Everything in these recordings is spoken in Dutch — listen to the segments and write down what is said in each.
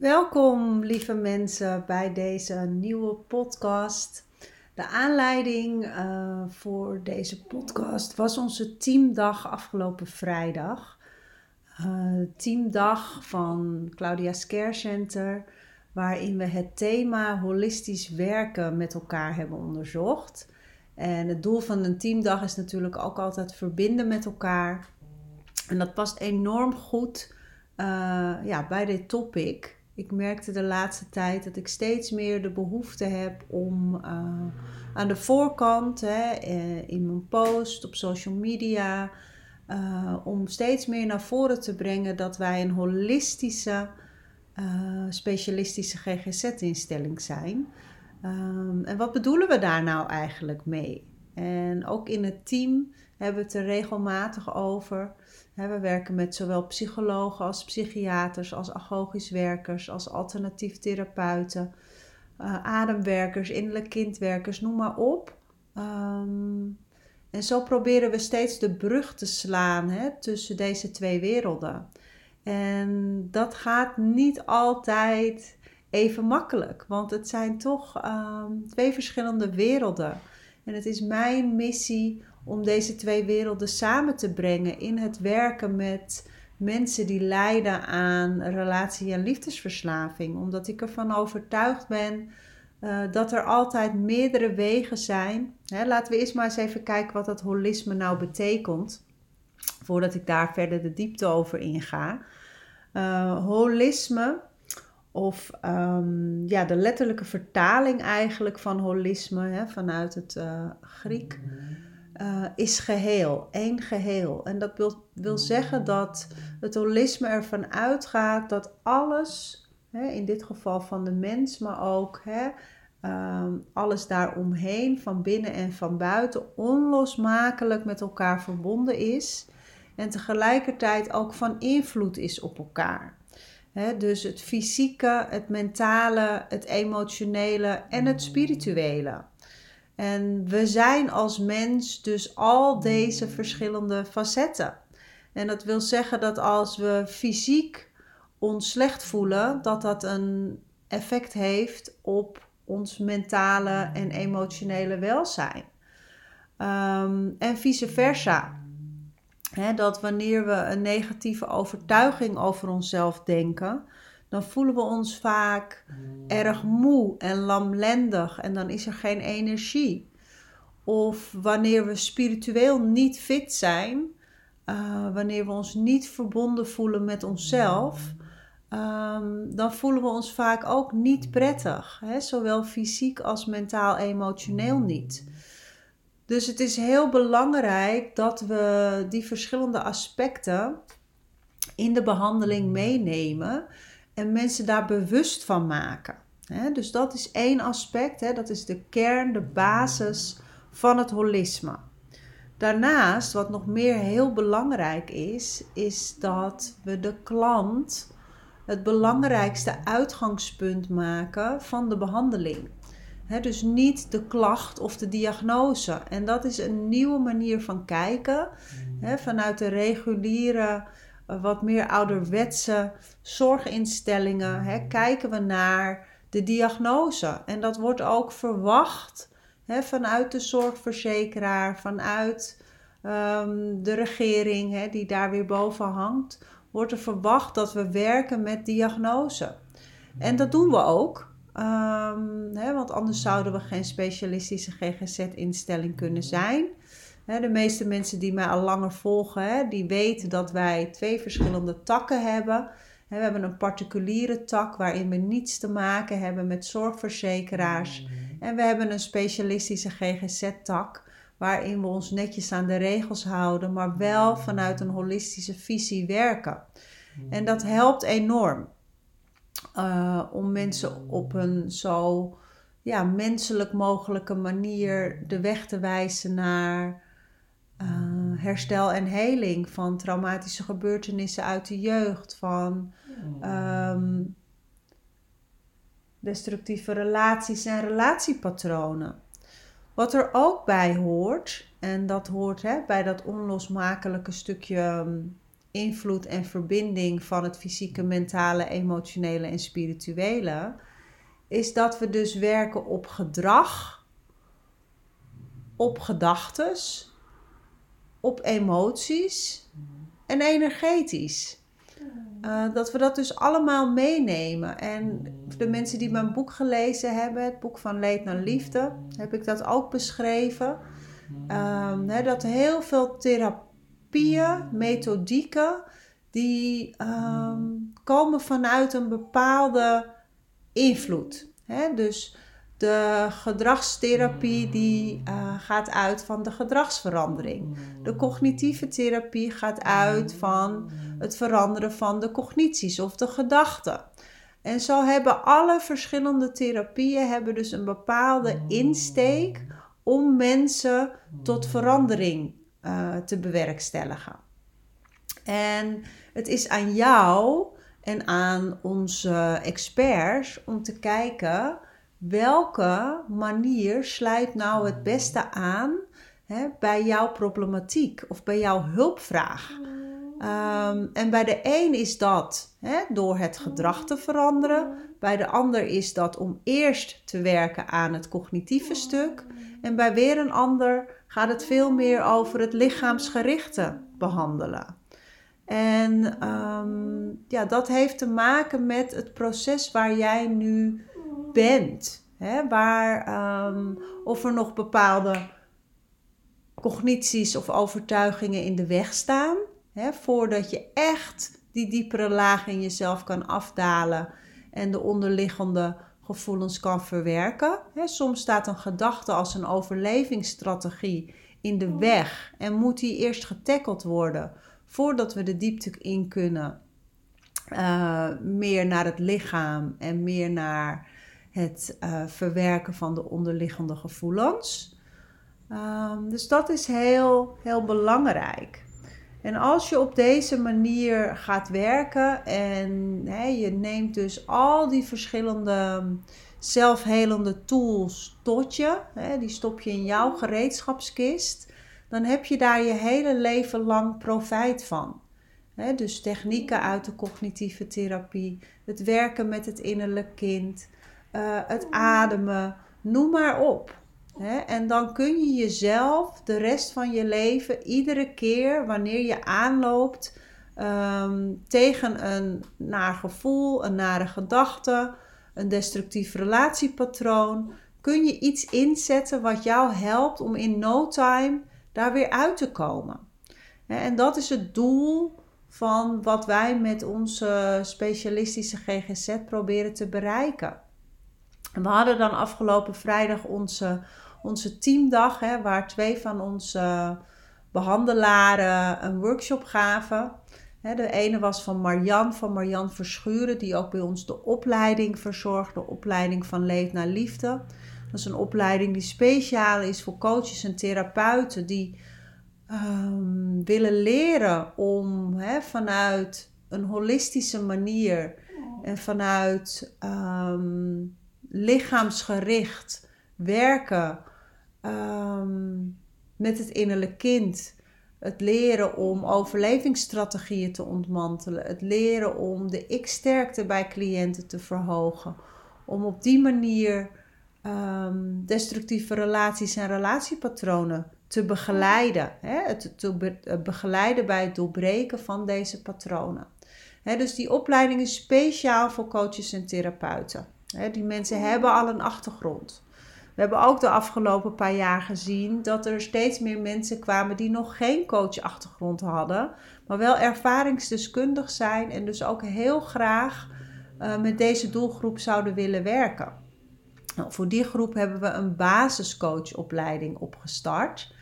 Welkom, lieve mensen, bij deze nieuwe podcast. De aanleiding uh, voor deze podcast was onze teamdag afgelopen vrijdag. Uh, teamdag van Claudia Scare Center, waarin we het thema holistisch werken met elkaar hebben onderzocht. En het doel van een teamdag is natuurlijk ook altijd verbinden met elkaar. En dat past enorm goed uh, ja, bij dit topic. Ik merkte de laatste tijd dat ik steeds meer de behoefte heb om uh, aan de voorkant, hè, eh, in mijn post, op social media, uh, om steeds meer naar voren te brengen dat wij een holistische, specialistische GGZ-instelling zijn. Um, en wat bedoelen we daar nou eigenlijk mee? En ook in het team hebben we het er regelmatig over. We werken met zowel psychologen als psychiaters, als agogisch werkers, als alternatief therapeuten, uh, ademwerkers, innerlijk kindwerkers, noem maar op. Um, en zo proberen we steeds de brug te slaan hè, tussen deze twee werelden. En dat gaat niet altijd even makkelijk, want het zijn toch um, twee verschillende werelden. En het is mijn missie om deze twee werelden samen te brengen in het werken met mensen die lijden aan relatie- en liefdesverslaving. Omdat ik ervan overtuigd ben uh, dat er altijd meerdere wegen zijn. Hè, laten we eerst maar eens even kijken wat dat holisme nou betekent. Voordat ik daar verder de diepte over inga. Uh, holisme, of um, ja, de letterlijke vertaling eigenlijk van holisme hè, vanuit het uh, Griek uh, is geheel, één geheel. En dat wil, wil zeggen dat het holisme ervan uitgaat dat alles, hè, in dit geval van de mens, maar ook hè, um, alles daaromheen, van binnen en van buiten, onlosmakelijk met elkaar verbonden is. En tegelijkertijd ook van invloed is op elkaar. dus het fysieke, het mentale, het emotionele en het spirituele. En we zijn als mens dus al deze verschillende facetten. En dat wil zeggen dat als we fysiek ons slecht voelen, dat dat een effect heeft op ons mentale en emotionele welzijn. Um, en vice versa. dat wanneer we een negatieve overtuiging over onszelf denken, dan voelen we ons vaak erg moe en lamlendig en dan is er geen energie. Of wanneer we spiritueel niet fit zijn, uh, wanneer we ons niet verbonden voelen met onszelf, um, dan voelen we ons vaak ook niet prettig. Hè? Zowel fysiek als mentaal, emotioneel niet. Dus het is heel belangrijk dat we die verschillende aspecten in de behandeling meenemen en mensen daar bewust van maken. dus dat is één aspect, dat is de kern, de basis van het holisme. Daarnaast, wat nog meer heel belangrijk is, is dat we de klant het belangrijkste uitgangspunt maken van de behandeling. dus niet de klacht of de diagnose. En dat is een nieuwe manier van kijken. vanuit de reguliere wat meer ouderwetse zorginstellingen hè, kijken we naar de diagnose. En dat wordt ook verwacht hè, vanuit de zorgverzekeraar, vanuit um, de regering hè, die daar weer boven hangt. Wordt er verwacht dat we werken met diagnose. En dat doen we ook. Um, hè, want anders zouden we geen specialistische GGZ-instelling kunnen zijn de meeste mensen die mij al langer volgen, die weten dat wij twee verschillende takken hebben. We hebben een particuliere tak waarin we niets te maken hebben met zorgverzekeraars. Mm. En we hebben een specialistische GGZ-tak waarin we ons netjes aan de regels houden, maar wel mm. vanuit een holistische visie werken. En dat helpt enorm. uh, om mensen op een zo ja, menselijk mogelijke manier de weg te wijzen naar herstel en heling van traumatische gebeurtenissen uit de jeugd, van um, destructieve relaties en relatiepatronen. Wat er ook bij hoort, en dat hoort hè, bij dat onlosmakelijke stukje um, invloed en verbinding van het fysieke, mentale, emotionele en spirituele, is dat we dus werken op gedrag, op gedachtes, op emoties en energetisch. Uh, dat we dat dus allemaal meenemen. En de mensen die mijn boek gelezen hebben, het boek van Leed naar Liefde, heb ik dat ook beschreven. Um, dat heel veel therapieën, methodieken, die um, komen vanuit een bepaalde invloed. Hè? Dus de gedragstherapie die uh, gaat uit van de gedragsverandering. De cognitieve therapie gaat uit van het veranderen van de cognities of de gedachten. En zo hebben alle verschillende therapieën hebben dus een bepaalde insteek om mensen tot verandering uh, te bewerkstelligen. En het is aan jou en aan onze experts om te kijken welke manier sluit nou het beste aan hè, bij jouw problematiek of bij jouw hulpvraag. Um, en bij de een is dat hè, door het gedrag te veranderen. Bij de ander is dat om eerst te werken aan het cognitieve stuk. En bij weer een ander gaat het veel meer over het lichaamsgerichte behandelen. En um, ja, dat heeft te maken met het proces waar jij nu bent. Hè? Waar, um, of er nog bepaalde cognities of overtuigingen in de weg staan. Hè? Voordat je echt die diepere laag in jezelf kan afdalen en de onderliggende gevoelens kan verwerken. Hè? Soms staat een gedachte als een overlevingsstrategie in de weg en moet die eerst getackeld worden voordat we de diepte in kunnen, uh, meer naar het lichaam en meer naar het uh, verwerken van de onderliggende gevoelens. Um, dus dat is heel, heel belangrijk. En als je op deze manier gaat werken en je neemt dus al die verschillende zelfhelende tools tot je, die stop je in jouw gereedschapskist dan heb je daar je hele leven lang profijt van. dus technieken uit de cognitieve therapie, het werken met het innerlijk kind, uh, het ademen, noem maar op. en dan kun je jezelf de rest van je leven iedere keer wanneer je aanloopt um, tegen een naar gevoel, een nare gedachte, een destructief relatiepatroon, kun je iets inzetten wat jou helpt om in no time daar weer uit te komen. En dat is het doel van wat wij met onze specialistische GGZ proberen te bereiken. We hadden dan afgelopen vrijdag onze, onze teamdag, hè, waar twee van onze behandelaren een workshop gaven. De ene was van Marjan, van Marjan Verschuren, die ook bij ons de opleiding verzorgt, de opleiding van Leef naar Liefde. Dat is een opleiding die speciaal is voor coaches en therapeuten die um, willen leren om vanuit een holistische manier en vanuit um, lichaamsgericht werken um, met het innerlijke kind. Het leren om overlevingsstrategieën te ontmantelen. Het leren om de ik-sterkte bij cliënten te verhogen. Om op die manier um, destructieve relaties en relatiepatronen te begeleiden. Hè? Het te begeleiden bij het doorbreken van deze patronen. Hè, dus die opleiding is speciaal voor coaches en therapeuten. Die mensen hebben al een achtergrond. We hebben ook de afgelopen paar jaar gezien dat er steeds meer mensen kwamen die nog geen coachachtergrond hadden, maar wel ervaringsdeskundig zijn en dus ook heel graag uh, met deze doelgroep zouden willen werken. Nou, voor die groep hebben we een basiscoachopleiding opgestart.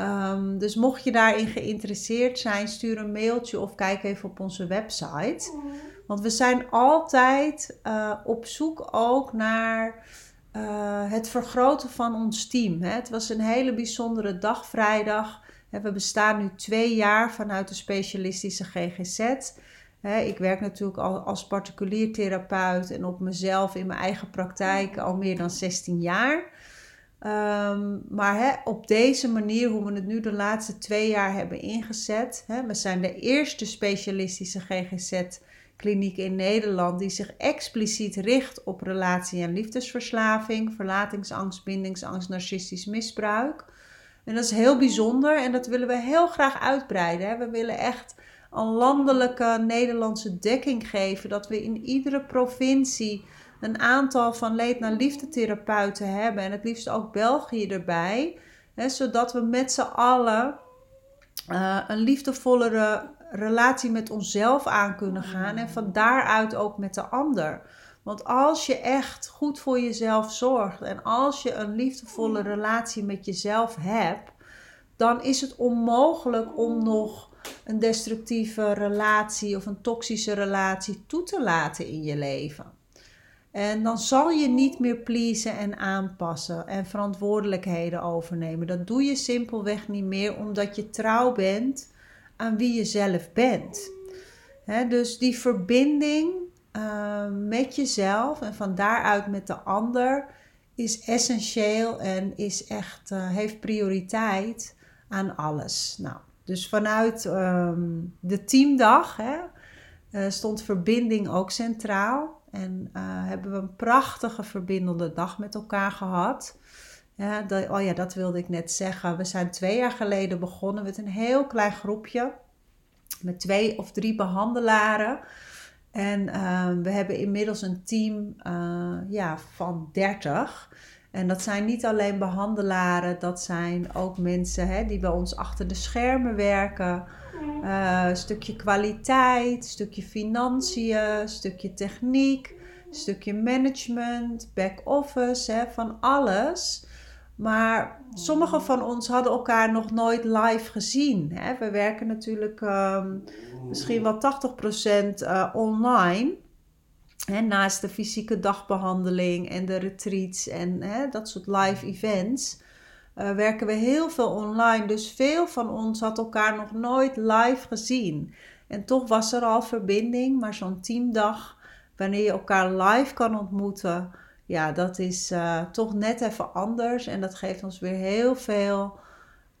Um, dus mocht je daarin geïnteresseerd zijn, stuur een mailtje of kijk even op onze website. Want we zijn altijd uh, op zoek ook naar uh, het vergroten van ons team. Hè. Het was een hele bijzondere dag vrijdag. We bestaan nu twee jaar vanuit de specialistische GGZ. Ik werk natuurlijk al als particulier therapeut en op mezelf in mijn eigen praktijk al meer dan 16 jaar. Um, maar op deze manier, hoe we het nu de laatste twee jaar hebben ingezet. Hè, we zijn de eerste specialistische GGZ-kliniek in Nederland die zich expliciet richt op relatie- en liefdesverslaving, verlatingsangst, bindingsangst, narcistisch misbruik. En dat is heel bijzonder en dat willen we heel graag uitbreiden. We willen echt een landelijke Nederlandse dekking geven, dat we in iedere provincie een aantal van leed naar liefdetherapeuten hebben. En het liefst ook België erbij. Hè, zodat we met z'n allen uh, een liefdevollere relatie met onszelf aan kunnen gaan. En van daaruit ook met de ander. Want als je echt goed voor jezelf zorgt en als je een liefdevolle relatie met jezelf hebt, dan is het onmogelijk om nog een destructieve relatie of een toxische relatie toe te laten in je leven. En dan zal je niet meer pleasen en aanpassen en verantwoordelijkheden overnemen. Dat doe je simpelweg niet meer omdat je trouw bent aan wie je zelf bent. dus die verbinding uh, met jezelf en van daaruit met de ander is essentieel en is echt, uh, heeft prioriteit aan alles. Nou, dus vanuit um, de teamdag hè, uh, stond verbinding ook centraal. En uh, hebben we een prachtige verbindende dag met elkaar gehad. Ja, dat, oh ja, dat wilde ik net zeggen. We zijn twee jaar geleden begonnen met een heel klein groepje. Met twee of drie behandelaren. En uh, we hebben inmiddels een team uh, ja, van 30. En dat zijn niet alleen behandelaren, dat zijn ook mensen hè, die bij ons achter de schermen werken. Uh, een stukje kwaliteit, stukje financiën, stukje techniek, stukje management, back-office, hè, van alles. Maar sommige van ons hadden elkaar nog nooit live gezien. Hè. We werken natuurlijk um, misschien wel 80% uh, online naast de fysieke dagbehandeling en de retreats en dat soort live events, uh, werken we heel veel online. Dus veel van ons had elkaar nog nooit live gezien. En toch was er al verbinding, maar zo'n teamdag, wanneer je elkaar live kan ontmoeten, ja, dat is uh, toch net even anders. En dat geeft ons weer heel veel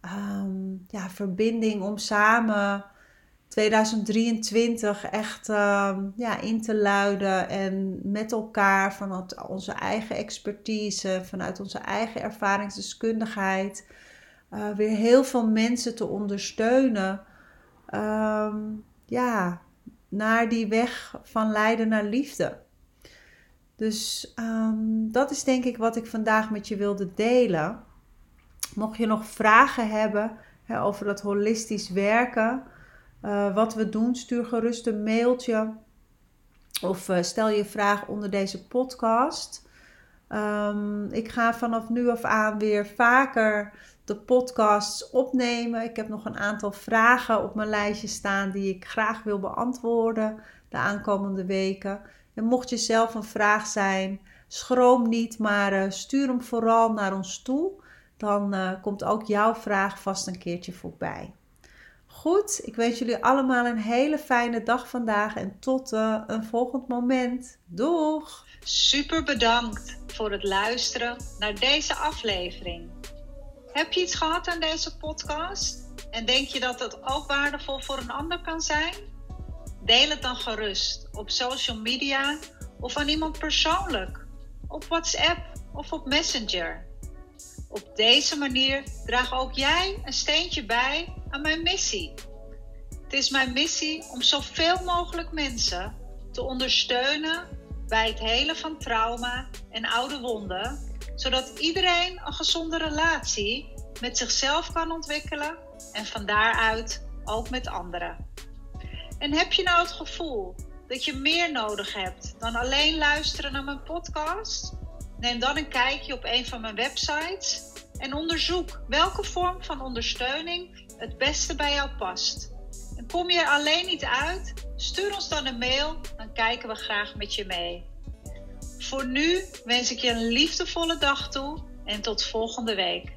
um, ja, verbinding om samen 2023 echt uh, ja, in te luiden en met elkaar vanuit onze eigen expertise, vanuit onze eigen ervaringsdeskundigheid, uh, weer heel veel mensen te ondersteunen. Um, ja, naar die weg van lijden naar liefde. Dus um, dat is denk ik wat ik vandaag met je wilde delen. Mocht je nog vragen hebben hè, over dat holistisch werken, uh, wat we doen, stuur gerust een mailtje of uh, stel je vraag onder deze podcast. Um, ik ga vanaf nu af aan weer vaker de podcasts opnemen. Ik heb nog een aantal vragen op mijn lijstje staan die ik graag wil beantwoorden de aankomende weken. En mocht je zelf een vraag zijn, schroom niet, maar uh, stuur hem vooral naar ons toe. Dan komt ook jouw vraag vast een keertje voorbij. Goed, ik wens jullie allemaal een hele fijne dag vandaag en tot uh, een volgend moment. Doeg! Super bedankt voor het luisteren naar deze aflevering. Heb je iets gehad aan deze podcast? En denk je dat het ook waardevol voor een ander kan zijn? Deel het dan gerust op social media of aan iemand persoonlijk, op WhatsApp of op Messenger. Op deze manier draag ook jij een steentje bij aan mijn missie. Het is mijn missie om zoveel mogelijk mensen te ondersteunen bij het helen van trauma en oude wonden, zodat iedereen een gezonde relatie met zichzelf kan ontwikkelen en van daaruit ook met anderen. En heb je nou het gevoel dat je meer nodig hebt dan alleen luisteren naar mijn podcast? Neem dan een kijkje op een van mijn websites en onderzoek welke vorm van ondersteuning het beste bij jou past. kom je er alleen niet uit? Stuur ons dan een mail, dan kijken we graag met je mee. Voor nu wens ik je een liefdevolle dag toe en tot volgende week.